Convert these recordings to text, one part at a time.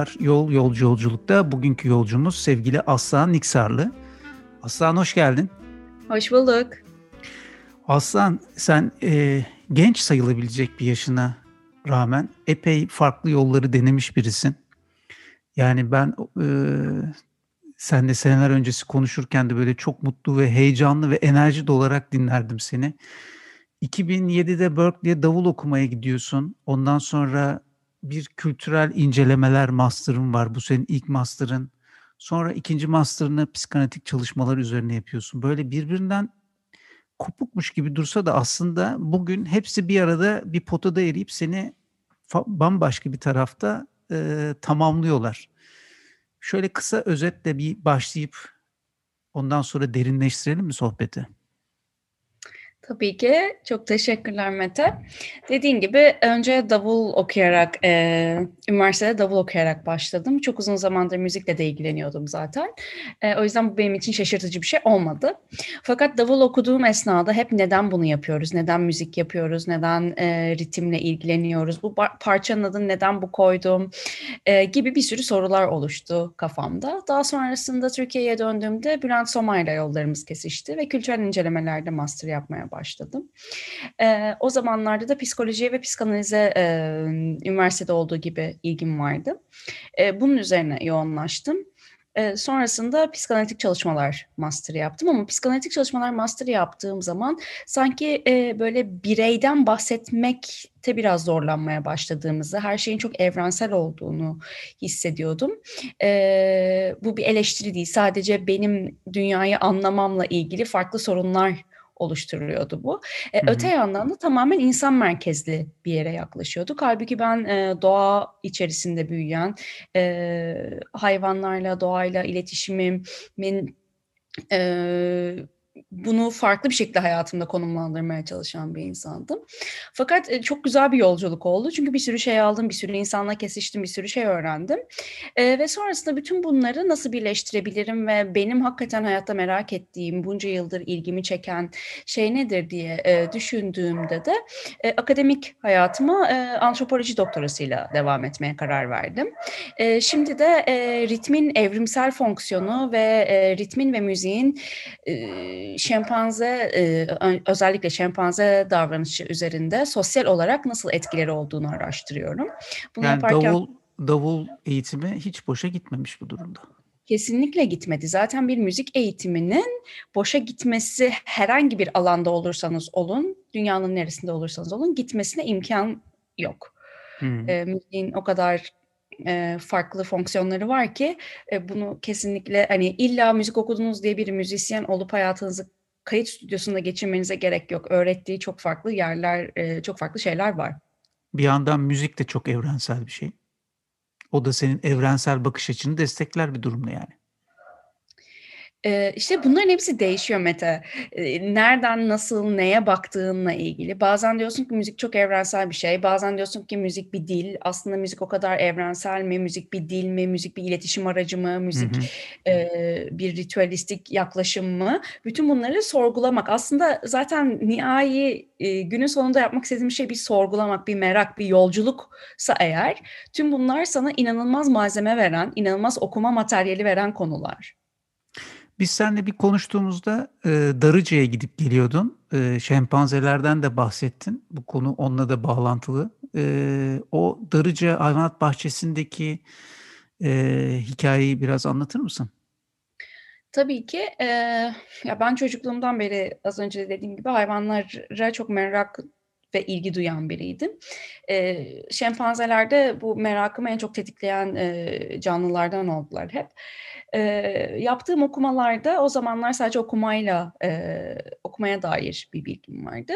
Merhabalar Yol Yolcu Yolculuk'ta bugünkü yolcumuz sevgili Aslan Niksarlı. Aslan hoş geldin. Hoş bulduk. Aslan sen e, genç sayılabilecek bir yaşına rağmen epey farklı yolları denemiş birisin. Yani ben e, senle seneler öncesi konuşurken de böyle çok mutlu ve heyecanlı ve enerji dolarak dinlerdim seni. 2007'de Berkeley'e davul okumaya gidiyorsun. Ondan sonra bir kültürel incelemeler master'ın var. Bu senin ilk master'ın. Sonra ikinci master'ını psikanalitik çalışmalar üzerine yapıyorsun. Böyle birbirinden kopukmuş gibi dursa da aslında bugün hepsi bir arada bir potada eriyip seni bambaşka bir tarafta e, tamamlıyorlar. Şöyle kısa özetle bir başlayıp ondan sonra derinleştirelim mi sohbeti? Tabii ki. Çok teşekkürler Mete. Dediğin gibi önce davul okuyarak, e, üniversitede davul okuyarak başladım. Çok uzun zamandır müzikle de ilgileniyordum zaten. E, o yüzden bu benim için şaşırtıcı bir şey olmadı. Fakat davul okuduğum esnada hep neden bunu yapıyoruz, neden müzik yapıyoruz, neden e, ritimle ilgileniyoruz, bu parçanın adını neden bu koydum e, gibi bir sürü sorular oluştu kafamda. Daha sonrasında Türkiye'ye döndüğümde Bülent Somay'la yollarımız kesişti ve kültürel incelemelerde master yapmaya başladım başladım. E, o zamanlarda da psikolojiye ve psikanalize e, üniversitede olduğu gibi ilgim vardı. E, bunun üzerine yoğunlaştım. E, sonrasında psikanalitik çalışmalar master yaptım ama psikanalitik çalışmalar master yaptığım zaman sanki e, böyle bireyden bahsetmekte biraz zorlanmaya başladığımızı, her şeyin çok evrensel olduğunu hissediyordum. E, bu bir eleştiri değil, sadece benim dünyayı anlamamla ilgili farklı sorunlar oluşturuyordu bu. E, hı hı. Öte yandan da tamamen insan merkezli bir yere yaklaşıyorduk. Halbuki ben e, doğa içerisinde büyüyen, e, hayvanlarla, doğayla iletişimimin e, bunu farklı bir şekilde hayatımda konumlandırmaya çalışan bir insandım. Fakat e, çok güzel bir yolculuk oldu. Çünkü bir sürü şey aldım, bir sürü insanla kesiştim, bir sürü şey öğrendim. E, ve sonrasında bütün bunları nasıl birleştirebilirim ve benim hakikaten hayatta merak ettiğim, bunca yıldır ilgimi çeken şey nedir diye e, düşündüğümde de e, akademik hayatıma e, antropoloji doktorasıyla devam etmeye karar verdim. E, şimdi de e, ritmin evrimsel fonksiyonu ve e, ritmin ve müziğin e, şempanze e, özellikle şempanze davranışı üzerinde sosyal olarak nasıl etkileri olduğunu araştırıyorum. Bunu yani yaparken davul davul eğitimi hiç boşa gitmemiş bu durumda. Kesinlikle gitmedi. Zaten bir müzik eğitiminin boşa gitmesi herhangi bir alanda olursanız olun, dünyanın neresinde olursanız olun gitmesine imkan yok. Hmm. E, müziğin o kadar e, farklı fonksiyonları var ki e, bunu kesinlikle hani illa müzik okudunuz diye bir müzisyen olup hayatınızı kayıt stüdyosunda geçirmenize gerek yok. Öğrettiği çok farklı yerler, e, çok farklı şeyler var. Bir yandan müzik de çok evrensel bir şey. O da senin evrensel bakış açını destekler bir durumda yani. Eee, işte bunların hepsi değişiyor Mete. Eee, nereden, nasıl, neye baktığınla ilgili. Bazen diyorsun ki müzik çok evrensel bir şey. Bazen diyorsun ki müzik bir dil. Aslında müzik o kadar evrensel mi? Müzik bir dil mi? Müzik bir iletişim aracı mı? Müzik, hı hı. Eee, bir ritüelistik yaklaşım mı? Bütün bunları sorgulamak. Aslında zaten nihai, eee, günün sonunda yapmak istediğim şey bir sorgulamak, bir merak, bir yolculuksa eğer tüm bunlar sana inanılmaz malzeme veren, inanılmaz okuma materyali veren konular. Biz seninle bir konuştuğumuzda e, Darıca'ya gidip geliyordun. E, şempanzelerden de bahsettin. Bu konu onunla da bağlantılı. E, o Darıca Hayvanat Bahçesi'ndeki e, hikayeyi biraz anlatır mısın? Tabii ki. E, ya ben çocukluğumdan beri az önce de dediğim gibi hayvanlara çok merak ve ilgi duyan biriydim. E, şempanzeler bu merakımı en çok tetikleyen e, canlılardan oldular hep. E, yaptığım okumalarda o zamanlar sadece okumayla e, okumaya dair bir bilgim vardı.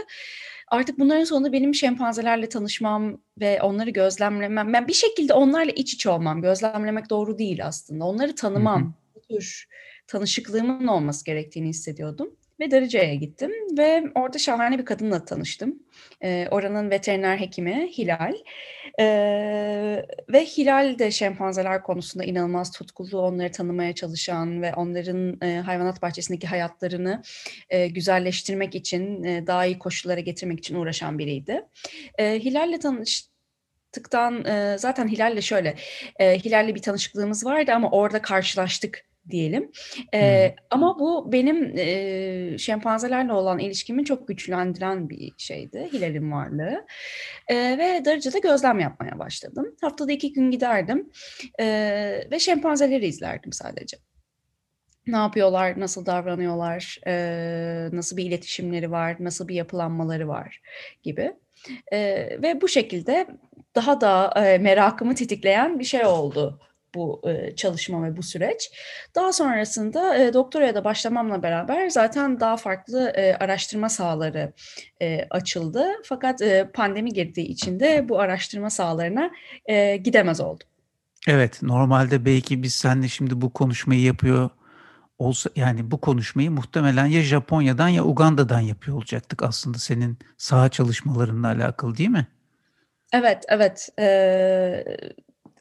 Artık bunların sonunda benim şempanzelerle tanışmam ve onları gözlemlemem, ben bir şekilde onlarla iç içe olmam, gözlemlemek doğru değil aslında. Onları tanımam, bu tür tanışıklığımın olması gerektiğini hissediyordum ve Darıca'ya gittim ve orada şahane bir kadınla tanıştım. E, oranın veteriner hekimi Hilal. E, ve Hilal de şempanzeler konusunda inanılmaz tutkulu, onları tanımaya çalışan ve onların e, hayvanat bahçesindeki hayatlarını e, güzelleştirmek için, e, daha iyi koşullara getirmek için uğraşan biriydi. E, Hilal'le tanış başlattıktan e, zaten Hilal'le şöyle e, Hilal'le bir tanışıklığımız vardı ama orada karşılaştık diyelim. E, hmm. Ama bu benim e, şempanzelerle olan ilişkimi çok güçlendiren bir şeydi, Hilal'in varlığı. E, ve Darıca'da gözlem yapmaya başladım. Haftada iki gün giderdim e, ve şempanzeleri izlerdim sadece. Ne yapıyorlar, nasıl davranıyorlar, e, nasıl bir iletişimleri var, nasıl bir yapılanmaları var gibi. E, ve bu şekilde daha da e, merakımı tetikleyen bir şey oldu bu e, çalışma ve bu süreç. Daha sonrasında e, doktoraya da başlamamla beraber zaten daha farklı e, araştırma sahaları e, açıldı. Fakat e, pandemi girdiği için de bu araştırma sahalarına e, gidemez oldum. Evet, normalde belki biz seninle şimdi bu konuşmayı yapıyor olsa yani bu konuşmayı muhtemelen ya Japonya'dan ya Uganda'dan yapıyor olacaktık aslında senin saha çalışmalarınla alakalı değil mi? Evet, evet. Ee,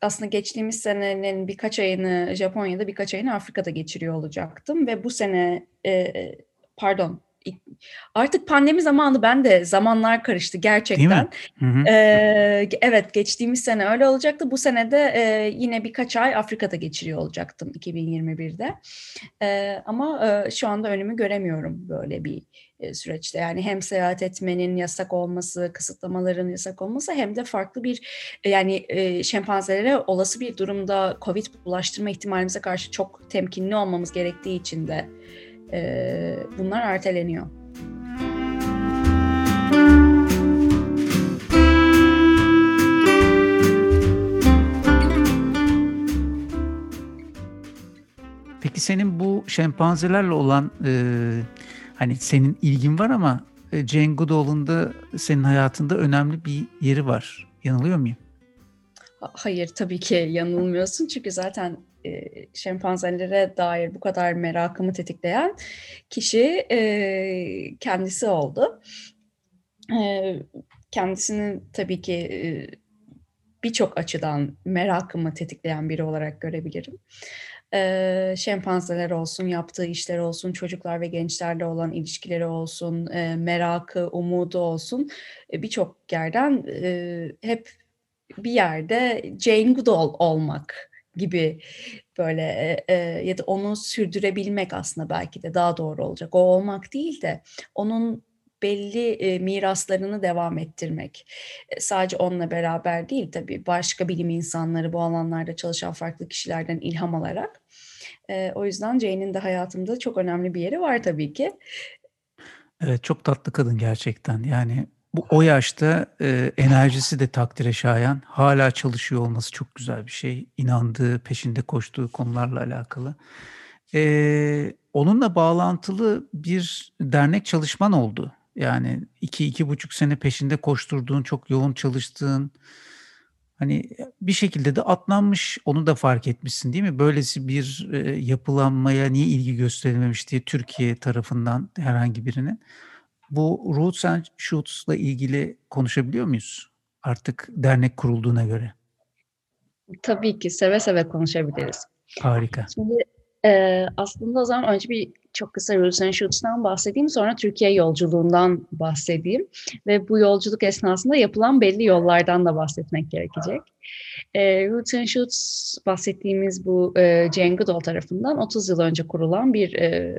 aslında geçtiğimiz senenin birkaç ayını Japonya'da birkaç ayını Afrika'da geçiriyor olacaktım ve bu sene e, pardon artık pandemi zamanı ben de zamanlar karıştı gerçekten. Hı hı. Ee, evet geçtiğimiz sene öyle olacaktı. Bu sene de e, yine birkaç ay Afrika'da geçiriyor olacaktım 2021'de. E, ama e, şu anda önümü göremiyorum böyle bir e, süreçte. Yani hem seyahat etmenin yasak olması, kısıtlamaların yasak olması hem de farklı bir yani e, şempanzelere olası bir durumda COVID bulaştırma ihtimalimize karşı çok temkinli olmamız gerektiği için de e, bunlar erteleniyor. Peki senin bu şempanzelerle olan e, hani senin ilgin var ama e, Jane Goodall'ın da senin hayatında önemli bir yeri var. Yanılıyor muyum? Hayır tabii ki yanılmıyorsun çünkü zaten e, şempanzelere dair bu kadar merakımı tetikleyen kişi e, kendisi oldu. E, kendisinin tabii ki e, birçok açıdan merakımı tetikleyen biri olarak görebilirim. E, şempanzeler olsun, yaptığı işler olsun, çocuklar ve gençlerle olan ilişkileri olsun, e, merakı, umudu olsun e, birçok yerden e, hep bir yerde Jane Goodall olmak gibi böyle e, ya da onu sürdürebilmek aslında belki de daha doğru olacak. O olmak değil de onun belli e, miraslarını devam ettirmek. E, sadece onunla beraber değil tabii başka bilim insanları bu alanlarda çalışan farklı kişilerden ilham alarak. E, o yüzden Jane'in de hayatımda çok önemli bir yeri var tabii ki. Evet çok tatlı kadın gerçekten. Yani bu o yaşta e, enerjisi de takdire şayan. Hala çalışıyor olması çok güzel bir şey. İnandığı, peşinde koştuğu konularla alakalı. E, onunla bağlantılı bir dernek çalışman oldu. Yani iki, iki buçuk sene peşinde koşturduğun, çok yoğun çalıştığın, hani bir şekilde de atlanmış, onu da fark etmişsin değil mi? Böylesi bir e, yapılanmaya niye ilgi gösterilmemiş diye Türkiye tarafından herhangi birinin. Bu Roots and Shoots'la ilgili konuşabiliyor muyuz? Artık dernek kurulduğuna göre. Tabii ki seve seve konuşabiliriz. Harika. Şimdi e, aslında o zaman önce bir çok kısa Roots and Shoots'tan bahsedeyim. Sonra Türkiye yolculuğundan bahsedeyim. Ve bu yolculuk esnasında yapılan belli yollardan da bahsetmek gerekecek. E, Roots and Shoots bahsettiğimiz bu e, Jane Goodall tarafından 30 yıl önce kurulan bir e,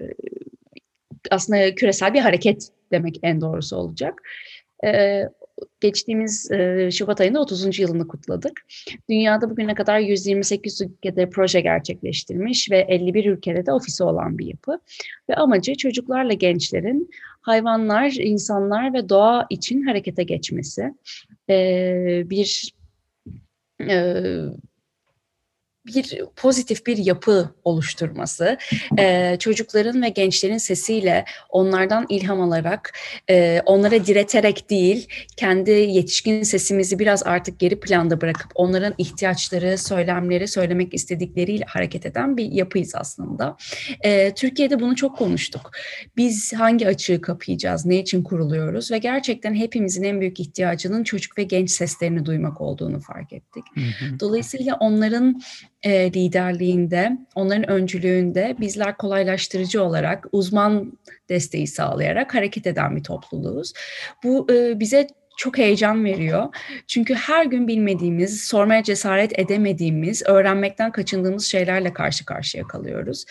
aslında küresel bir hareket demek en doğrusu olacak. Ee, geçtiğimiz e, Şubat ayında 30. yılını kutladık. Dünyada bugüne kadar 128 ülkede proje gerçekleştirmiş ve 51 ülkede de ofisi olan bir yapı. Ve amacı çocuklarla gençlerin hayvanlar, insanlar ve doğa için harekete geçmesi. Ee, bir e, bir pozitif bir yapı oluşturması, e, çocukların ve gençlerin sesiyle onlardan ilham alarak, e, onlara direterek değil, kendi yetişkin sesimizi biraz artık geri planda bırakıp onların ihtiyaçları, söylemleri, söylemek istedikleriyle hareket eden bir yapıyız aslında. E, Türkiye'de bunu çok konuştuk. Biz hangi açığı kapayacağız, ne için kuruluyoruz ve gerçekten hepimizin en büyük ihtiyacının çocuk ve genç seslerini duymak olduğunu fark ettik. Dolayısıyla onların e, liderliğinde, onların öncülüğünde bizler kolaylaştırıcı olarak uzman desteği sağlayarak hareket eden bir topluluğuz. Bu e, bize çok heyecan veriyor. Çünkü her gün bilmediğimiz, sormaya cesaret edemediğimiz, öğrenmekten kaçındığımız şeylerle karşı karşıya kalıyoruz.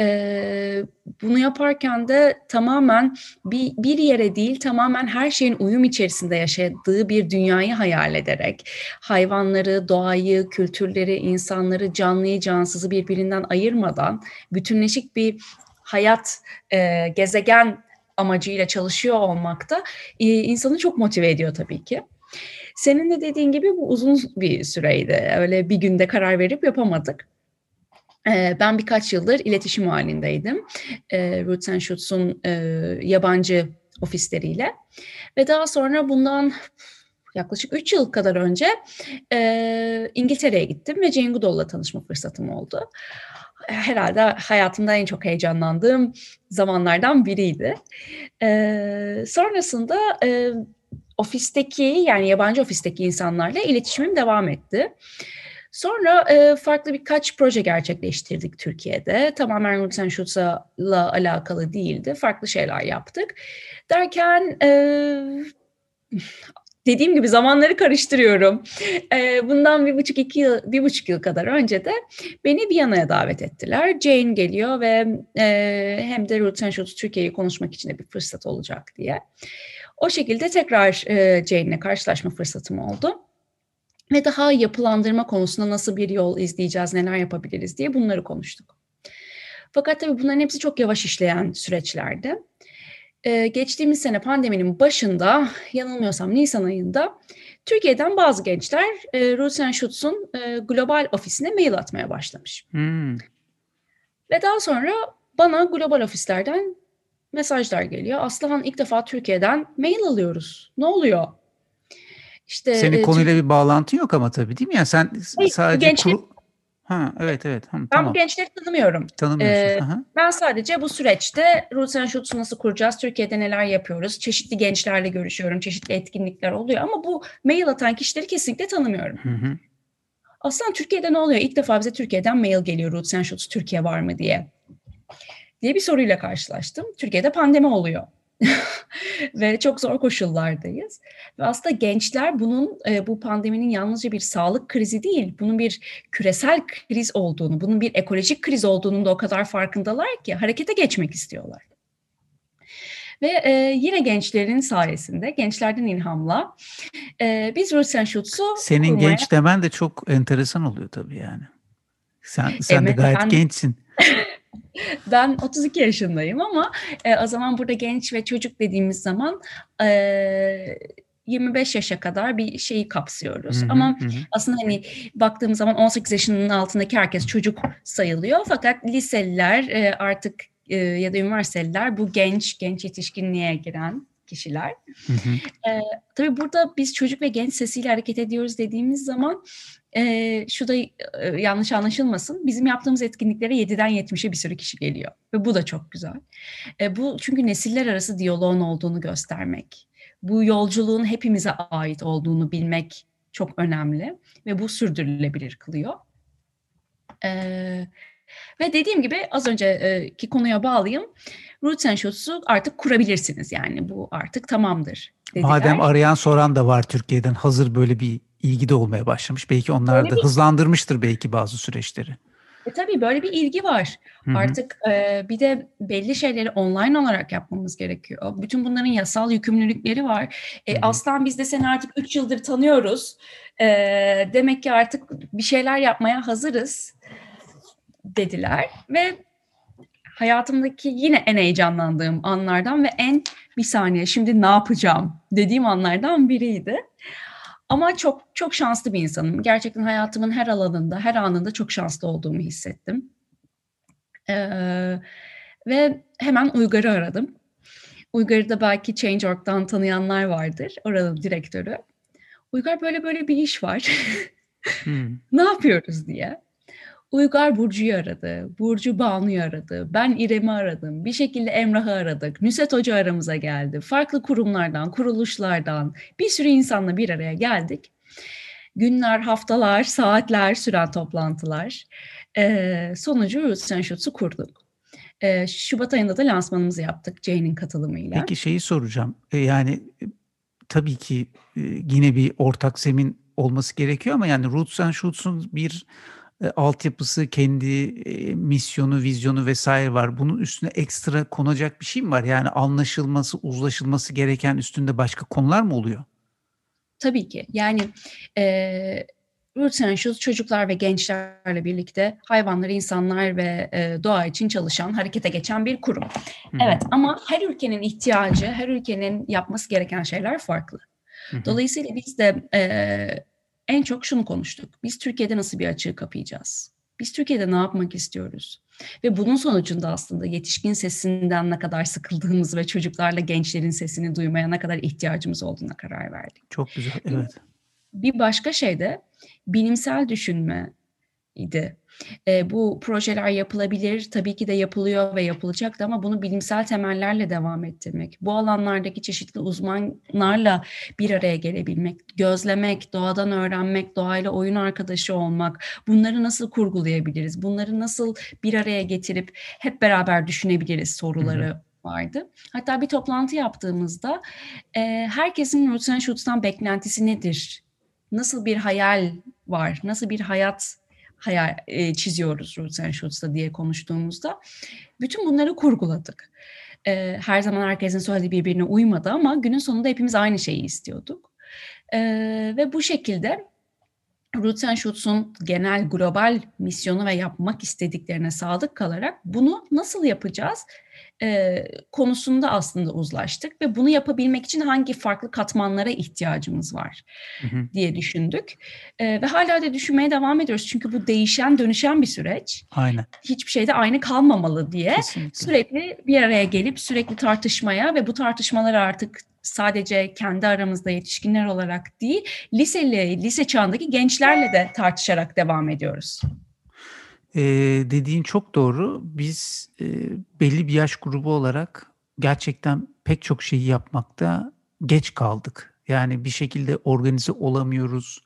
Ee, bunu yaparken de tamamen bir, bir yere değil, tamamen her şeyin uyum içerisinde yaşadığı bir dünyayı hayal ederek, hayvanları, doğayı, kültürleri, insanları, canlıyı, cansızı birbirinden ayırmadan bütünleşik bir hayat, e, gezegen amacıyla çalışıyor olmak da e, insanı çok motive ediyor tabii ki. Senin de dediğin gibi bu uzun bir süreydi. Öyle bir günde karar verip yapamadık. E, ben birkaç yıldır iletişim halindeydim. E, Roots and Shoots'un e, yabancı ofisleriyle. Ve daha sonra bundan yaklaşık 3 yıl kadar önce İngiltere'ye gittim ve Jane Goodall'la tanışma fırsatım oldu herhalde hayatımda en çok heyecanlandığım zamanlardan biriydi. Ee, sonrasında e, ofisteki yani yabancı ofisteki insanlarla iletişimim devam etti. Sonra e, farklı birkaç proje gerçekleştirdik Türkiye'de. Tamamen and Shoots'la alakalı değildi. Farklı şeyler yaptık. Derken e, dediğim gibi zamanları karıştırıyorum. E, bundan bir buçuk iki yıl, bir buçuk yıl kadar önce de beni Viyana'ya davet ettiler. Jane geliyor ve e, hem de and Shoots Türkiye'yi konuşmak için de bir fırsat olacak diye. O şekilde tekrar e, Jane'le karşılaşma fırsatım oldu. Ve daha yapılandırma konusunda nasıl bir yol izleyeceğiz, neler yapabiliriz diye bunları konuştuk. Fakat tabii bunların hepsi çok yavaş işleyen süreçlerdi. Ee, geçtiğimiz sene pandeminin başında, yanılmıyorsam Nisan ayında Türkiye'den bazı gençler e, and Shoots'un e, global ofisine mail atmaya başlamış. Hmm. Ve daha sonra bana global ofislerden mesajlar geliyor. Aslıhan ilk defa Türkiye'den mail alıyoruz. Ne oluyor? İşte Senin e, konuyla bir bağlantı yok ama tabii değil mi? Yani sen sadece gençlik, kuru, Ha, evet evet. Hı, ben tamam. bu gençleri tanımıyorum. Tanımıyorsun. Ee, ben sadece bu süreçte Roots and Shoots'u nasıl kuracağız, Türkiye'de neler yapıyoruz, çeşitli gençlerle görüşüyorum, çeşitli etkinlikler oluyor ama bu mail atan kişileri kesinlikle tanımıyorum. Hı hı. Aslında Türkiye'de ne oluyor? İlk defa bize Türkiye'den mail geliyor Roots and Shoots Türkiye var mı diye. Diye bir soruyla karşılaştım. Türkiye'de pandemi oluyor. ve çok zor koşullardayız. Ve aslında gençler bunun e, bu pandeminin yalnızca bir sağlık krizi değil, bunun bir küresel kriz olduğunu, bunun bir ekolojik kriz olduğunu da o kadar farkındalar ki harekete geçmek istiyorlar. Ve e, yine gençlerin sayesinde, gençlerden ilhamla e, biz Roots and Shoots'u Senin kurmaya... genç demen de çok enteresan oluyor tabii yani. Sen, sen de gayet ben... gençsin. ben 32 yaşındayım ama e, o zaman burada genç ve çocuk dediğimiz zaman e, 25 yaşa kadar bir şeyi kapsıyoruz. Hı hı, Ama hı. aslında hani baktığımız zaman 18 yaşının altındaki herkes çocuk sayılıyor. Fakat liseliler e, artık e, ya da üniversiteliler bu genç, genç yetişkinliğe giren kişiler. Hı hı. E, tabii burada biz çocuk ve genç sesiyle hareket ediyoruz dediğimiz zaman e, şu da e, yanlış anlaşılmasın. Bizim yaptığımız etkinliklere 7'den 70'e bir sürü kişi geliyor. Ve bu da çok güzel. E, bu çünkü nesiller arası diyaloğun olduğunu göstermek. Bu yolculuğun hepimize ait olduğunu bilmek çok önemli. Ve bu sürdürülebilir kılıyor. Evet. Ve dediğim gibi az önceki konuya bağlayayım. Roots and Shoots'u artık kurabilirsiniz yani bu artık tamamdır dediler. Madem arayan soran da var Türkiye'den hazır böyle bir ilgi de olmaya başlamış. Belki onlar böyle da bir... hızlandırmıştır belki bazı süreçleri. E tabii böyle bir ilgi var. Hı-hı. Artık e, bir de belli şeyleri online olarak yapmamız gerekiyor. Bütün bunların yasal yükümlülükleri var. E, Aslan biz de seni artık 3 yıldır tanıyoruz. E, demek ki artık bir şeyler yapmaya hazırız dediler ve hayatımdaki yine en heyecanlandığım anlardan ve en bir saniye şimdi ne yapacağım dediğim anlardan biriydi. Ama çok çok şanslı bir insanım. Gerçekten hayatımın her alanında, her anında çok şanslı olduğumu hissettim. Ee, ve hemen Uygar'ı aradım. Uygar'ı da belki Change.org'dan tanıyanlar vardır. Oranın direktörü. Uygar böyle böyle bir iş var. hmm. ne yapıyoruz diye. Uygar Burcu'yu aradı, Burcu Banu'yu aradı, ben İrem'i aradım, bir şekilde Emrah'ı aradık, Nüset Hoca aramıza geldi, farklı kurumlardan, kuruluşlardan bir sürü insanla bir araya geldik. Günler, haftalar, saatler süren toplantılar. Ee, sonucu Roots and Shoots'u kurduk. Ee, Şubat ayında da lansmanımızı yaptık Jane'in katılımıyla. Peki şeyi soracağım. Ee, yani tabii ki e, yine bir ortak zemin olması gerekiyor ama yani Roots and Shoots'un bir e, altyapısı, kendi e, misyonu, vizyonu vesaire var. Bunun üstüne ekstra konacak bir şey mi var? Yani anlaşılması, uzlaşılması gereken üstünde başka konular mı oluyor? Tabii ki. Yani e, Roots and çocuklar ve gençlerle birlikte hayvanları, insanlar ve e, doğa için çalışan, harekete geçen bir kurum. Hı-hı. Evet ama her ülkenin ihtiyacı, her ülkenin yapması gereken şeyler farklı. Dolayısıyla biz de e, en çok şunu konuştuk. Biz Türkiye'de nasıl bir açığı kapayacağız? Biz Türkiye'de ne yapmak istiyoruz? Ve bunun sonucunda aslında yetişkin sesinden ne kadar sıkıldığımız ve çocuklarla gençlerin sesini duymaya ne kadar ihtiyacımız olduğuna karar verdik. Çok güzel, evet. Bir başka şey de bilimsel düşünme idi. E, bu projeler yapılabilir, tabii ki de yapılıyor ve yapılacaktı ama bunu bilimsel temellerle devam ettirmek, bu alanlardaki çeşitli uzmanlarla bir araya gelebilmek, gözlemek, doğadan öğrenmek, doğayla oyun arkadaşı olmak, bunları nasıl kurgulayabiliriz, bunları nasıl bir araya getirip hep beraber düşünebiliriz soruları hı hı vardı. Hatta bir toplantı yaptığımızda e, herkesin Roots and Shoots'tan beklentisi nedir? Nasıl bir hayal var? Nasıl bir hayat hayal e, çiziyoruz Roots and diye konuştuğumuzda bütün bunları kurguladık. E, her zaman herkesin söylediği birbirine uymadı ama günün sonunda hepimiz aynı şeyi istiyorduk. E, ve bu şekilde Roots and genel global misyonu ve yapmak istediklerine sadık kalarak bunu nasıl yapacağız e, konusunda aslında uzlaştık ve bunu yapabilmek için hangi farklı katmanlara ihtiyacımız var hı hı. diye düşündük e, ve hala da düşünmeye devam ediyoruz çünkü bu değişen dönüşen bir süreç. Aynen. Hiçbir şeyde aynı kalmamalı diye Kesinlikle. sürekli bir araya gelip sürekli tartışmaya ve bu tartışmaları artık sadece kendi aramızda yetişkinler olarak değil, liseli, lise çağındaki gençlerle de tartışarak devam ediyoruz. Ee, dediğin çok doğru. Biz e, belli bir yaş grubu olarak gerçekten pek çok şeyi yapmakta geç kaldık. Yani bir şekilde organize olamıyoruz.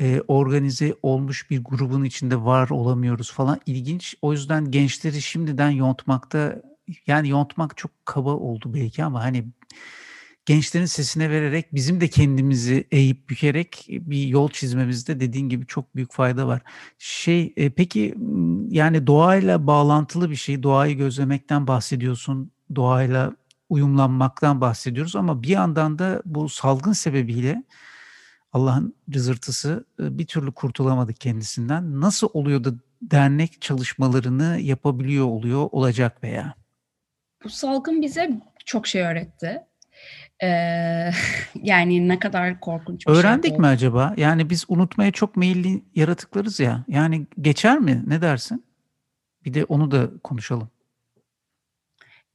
Ee, organize olmuş bir grubun içinde var olamıyoruz falan. İlginç. O yüzden gençleri şimdiden yontmakta yani yontmak çok kaba oldu belki ama hani gençlerin sesine vererek bizim de kendimizi eğip bükerek bir yol çizmemizde dediğin gibi çok büyük fayda var. Şey e, peki yani doğayla bağlantılı bir şey, doğayı gözlemekten bahsediyorsun, doğayla uyumlanmaktan bahsediyoruz ama bir yandan da bu salgın sebebiyle Allah'ın rızırtısı e, bir türlü kurtulamadık kendisinden. Nasıl oluyor da dernek çalışmalarını yapabiliyor oluyor olacak veya? Bu salgın bize çok şey öğretti. Ee, yani ne kadar korkunç bir şey Öğrendik şey mi acaba? Yani biz unutmaya çok meyilli yaratıklarız ya. Yani geçer mi? Ne dersin? Bir de onu da konuşalım.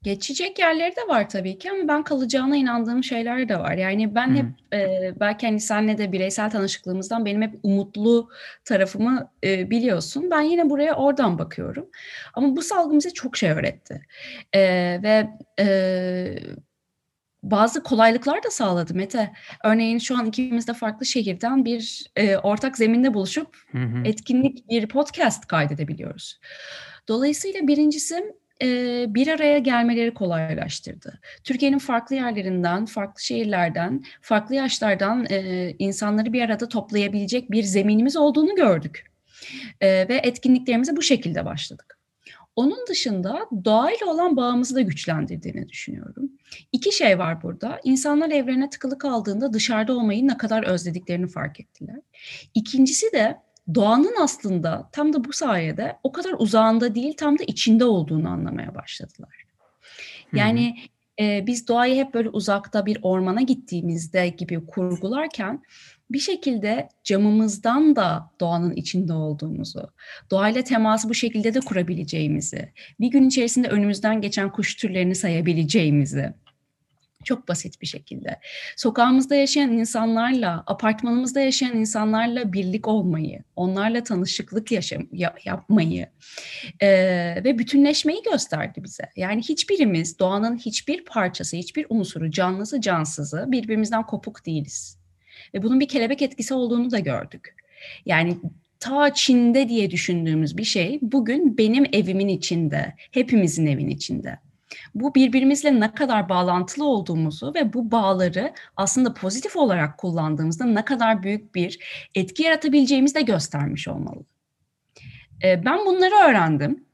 Geçecek yerleri de var tabii ki ama ben kalacağına inandığım şeyler de var. Yani ben Hı. hep e, belki hani senle de bireysel tanışıklığımızdan benim hep umutlu tarafımı e, biliyorsun. Ben yine buraya oradan bakıyorum. Ama bu salgın bize çok şey öğretti. E, ve e, bazı kolaylıklar da sağladı Mete. Örneğin şu an ikimiz de farklı şehirden bir e, ortak zeminde buluşup hı hı. etkinlik bir podcast kaydedebiliyoruz. Dolayısıyla birincisi e, bir araya gelmeleri kolaylaştırdı. Türkiye'nin farklı yerlerinden, farklı şehirlerden, farklı yaşlardan e, insanları bir arada toplayabilecek bir zeminimiz olduğunu gördük. E, ve etkinliklerimize bu şekilde başladık. Onun dışında doğayla olan bağımızı da güçlendirdiğini düşünüyorum. İki şey var burada. İnsanlar evlerine tıkılı kaldığında dışarıda olmayı ne kadar özlediklerini fark ettiler. İkincisi de doğanın aslında tam da bu sayede o kadar uzağında değil tam da içinde olduğunu anlamaya başladılar. Yani e, biz doğayı hep böyle uzakta bir ormana gittiğimizde gibi kurgularken bir şekilde camımızdan da doğanın içinde olduğumuzu, doğayla teması bu şekilde de kurabileceğimizi, bir gün içerisinde önümüzden geçen kuş türlerini sayabileceğimizi, çok basit bir şekilde. Sokağımızda yaşayan insanlarla, apartmanımızda yaşayan insanlarla birlik olmayı, onlarla tanışıklık yaşam, yapmayı e, ve bütünleşmeyi gösterdi bize. Yani hiçbirimiz doğanın hiçbir parçası, hiçbir unsuru, canlısı, cansızı birbirimizden kopuk değiliz. Ve bunun bir kelebek etkisi olduğunu da gördük. Yani ta Çin'de diye düşündüğümüz bir şey bugün benim evimin içinde, hepimizin evin içinde. bu birbirimizle ne kadar bağlantılı olduğumuzu ve bu bağları aslında pozitif olarak kullandığımızda ne kadar büyük bir etki yaratabileceğimizi de göstermiş olmalı. Ben bunları öğrendim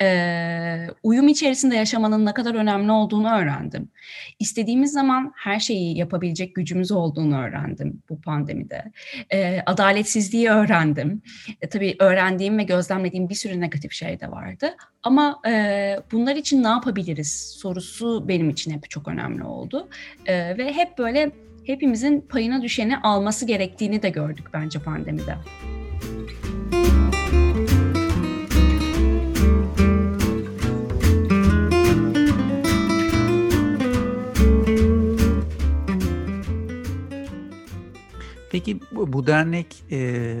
e, uyum içerisinde yaşamanın ne kadar önemli olduğunu öğrendim. İstediğimiz zaman her şeyi yapabilecek gücümüz olduğunu öğrendim bu pandemide. E, adaletsizliği öğrendim. E, tabii öğrendiğim ve gözlemlediğim bir sürü negatif şey de vardı. Ama e, bunlar için ne yapabiliriz sorusu benim için hep çok önemli oldu. E, ve hep böyle hepimizin payına düşeni alması gerektiğini de gördük bence pandemide. Peki bu, bu dernek e,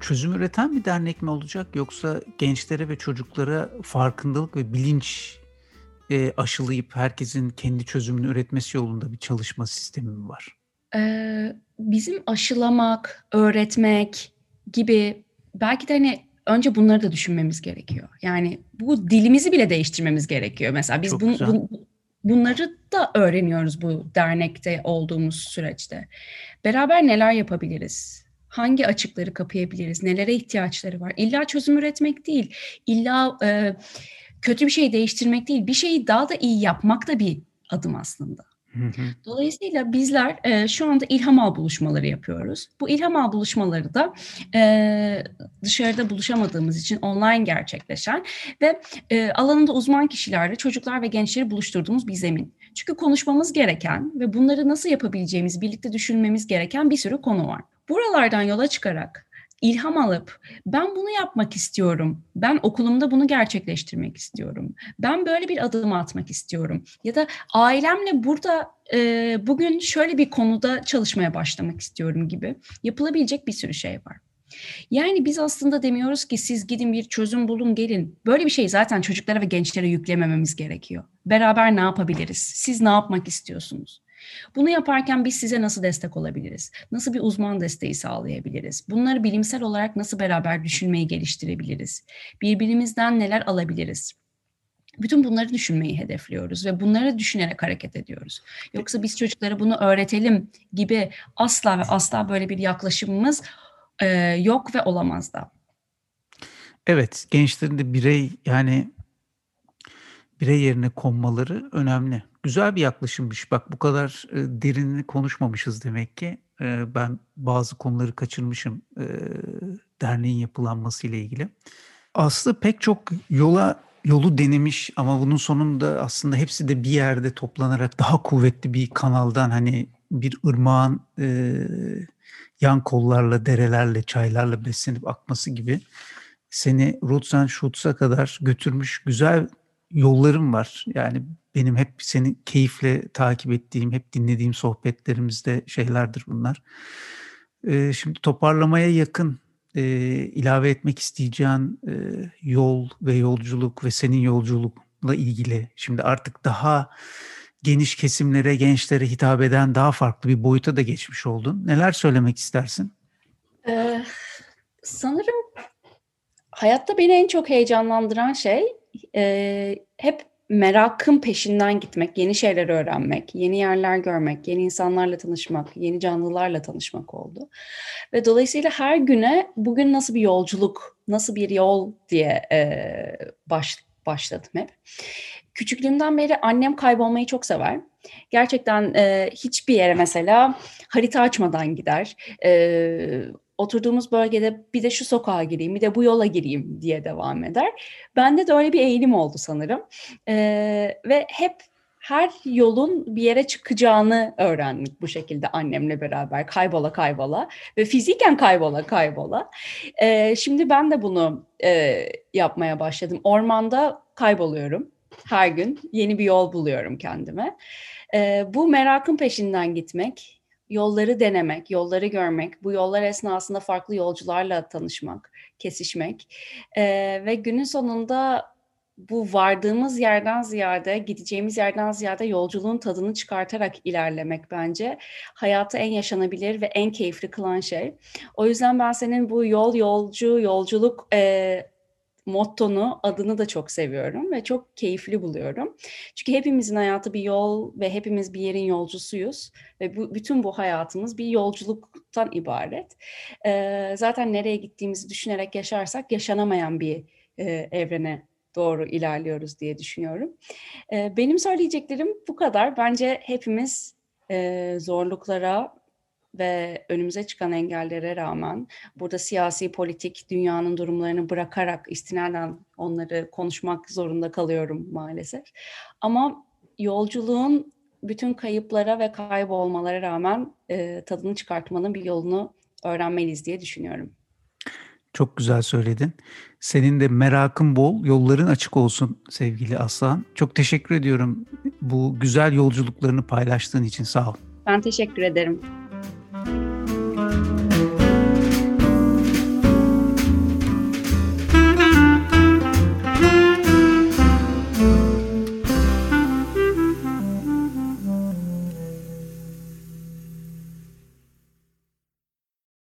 çözüm üreten bir dernek mi olacak yoksa gençlere ve çocuklara farkındalık ve bilinç e, aşılayıp herkesin kendi çözümünü üretmesi yolunda bir çalışma sistemi mi var? Ee, bizim aşılamak, öğretmek gibi belki de hani önce bunları da düşünmemiz gerekiyor. Yani bu dilimizi bile değiştirmemiz gerekiyor. Mesela biz bunu, bu, bunları da öğreniyoruz bu dernekte olduğumuz süreçte. Beraber neler yapabiliriz? Hangi açıkları kapayabiliriz? Nelere ihtiyaçları var? İlla çözüm üretmek değil. İlla e, kötü bir şey değiştirmek değil. Bir şeyi daha da iyi yapmak da bir adım aslında. Dolayısıyla bizler e, şu anda ilham ağ buluşmaları yapıyoruz. Bu ilham ağ buluşmaları da e, dışarıda buluşamadığımız için online gerçekleşen ve e, alanında uzman kişilerle çocuklar ve gençleri buluşturduğumuz bir zemin. Çünkü konuşmamız gereken ve bunları nasıl yapabileceğimiz, birlikte düşünmemiz gereken bir sürü konu var. Buralardan yola çıkarak ilham alıp ben bunu yapmak istiyorum, ben okulumda bunu gerçekleştirmek istiyorum, ben böyle bir adım atmak istiyorum ya da ailemle burada e, bugün şöyle bir konuda çalışmaya başlamak istiyorum gibi yapılabilecek bir sürü şey var. Yani biz aslında demiyoruz ki siz gidin bir çözüm bulun gelin. Böyle bir şey zaten çocuklara ve gençlere yüklemememiz gerekiyor. Beraber ne yapabiliriz? Siz ne yapmak istiyorsunuz? Bunu yaparken biz size nasıl destek olabiliriz? Nasıl bir uzman desteği sağlayabiliriz? Bunları bilimsel olarak nasıl beraber düşünmeyi geliştirebiliriz? Birbirimizden neler alabiliriz? Bütün bunları düşünmeyi hedefliyoruz ve bunları düşünerek hareket ediyoruz. Yoksa biz çocuklara bunu öğretelim gibi asla ve asla böyle bir yaklaşımımız e, yok ve olamaz da. Evet, gençlerin de birey yani birey yerine konmaları önemli. Güzel bir yaklaşımmış. Bak bu kadar e, derinini konuşmamışız demek ki. E, ben bazı konuları kaçırmışım e, derneğin yapılanması ile ilgili. Aslında pek çok yola yolu denemiş ama bunun sonunda aslında hepsi de bir yerde toplanarak daha kuvvetli bir kanaldan hani bir ırmağın e, yan kollarla, derelerle, çaylarla beslenip akması gibi seni Roots'tan Shoots'a kadar götürmüş güzel yollarım var. Yani benim hep seni keyifle takip ettiğim, hep dinlediğim sohbetlerimizde şeylerdir bunlar. Şimdi toparlamaya yakın ilave etmek isteyeceğin yol ve yolculuk ve senin yolculukla ilgili şimdi artık daha geniş kesimlere, gençlere hitap eden daha farklı bir boyuta da geçmiş oldun. Neler söylemek istersin? Ee, sanırım hayatta beni en çok heyecanlandıran şey e, hep merakın peşinden gitmek, yeni şeyler öğrenmek, yeni yerler görmek, yeni insanlarla tanışmak, yeni canlılarla tanışmak oldu. Ve dolayısıyla her güne bugün nasıl bir yolculuk, nasıl bir yol diye e, baş, başladım hep. Küçüklüğümden beri annem kaybolmayı çok sever. Gerçekten e, hiçbir yere mesela harita açmadan gider. E, oturduğumuz bölgede bir de şu sokağa gireyim, bir de bu yola gireyim diye devam eder. Bende de öyle bir eğilim oldu sanırım. Ee, ve hep her yolun bir yere çıkacağını öğrendik bu şekilde annemle beraber kaybola kaybola ve fiziken kaybola kaybola. Ee, şimdi ben de bunu e, yapmaya başladım. Ormanda kayboluyorum her gün yeni bir yol buluyorum kendime. Ee, bu merakın peşinden gitmek, yolları denemek, yolları görmek, bu yollar esnasında farklı yolcularla tanışmak, kesişmek e, ve günün sonunda bu vardığımız yerden ziyade, gideceğimiz yerden ziyade yolculuğun tadını çıkartarak ilerlemek bence hayatı en yaşanabilir ve en keyifli kılan şey. O yüzden ben senin bu yol, yolcu, yolculuk e, mottonu, adını da çok seviyorum ve çok keyifli buluyorum. Çünkü hepimizin hayatı bir yol ve hepimiz bir yerin yolcusuyuz ve bu, bütün bu hayatımız bir yolculuktan ibaret. Ee, zaten nereye gittiğimizi düşünerek yaşarsak yaşanamayan bir e, evrene doğru ilerliyoruz diye düşünüyorum. Ee, benim söyleyeceklerim bu kadar. Bence hepimiz e, zorluklara ve önümüze çıkan engellere rağmen burada siyasi, politik dünyanın durumlarını bırakarak istinaden onları konuşmak zorunda kalıyorum maalesef. Ama yolculuğun bütün kayıplara ve kaybolmalara rağmen e, tadını çıkartmanın bir yolunu öğrenmeliyiz diye düşünüyorum. Çok güzel söyledin. Senin de merakın bol, yolların açık olsun sevgili Aslan. Çok teşekkür ediyorum bu güzel yolculuklarını paylaştığın için. Sağ ol. Ben teşekkür ederim.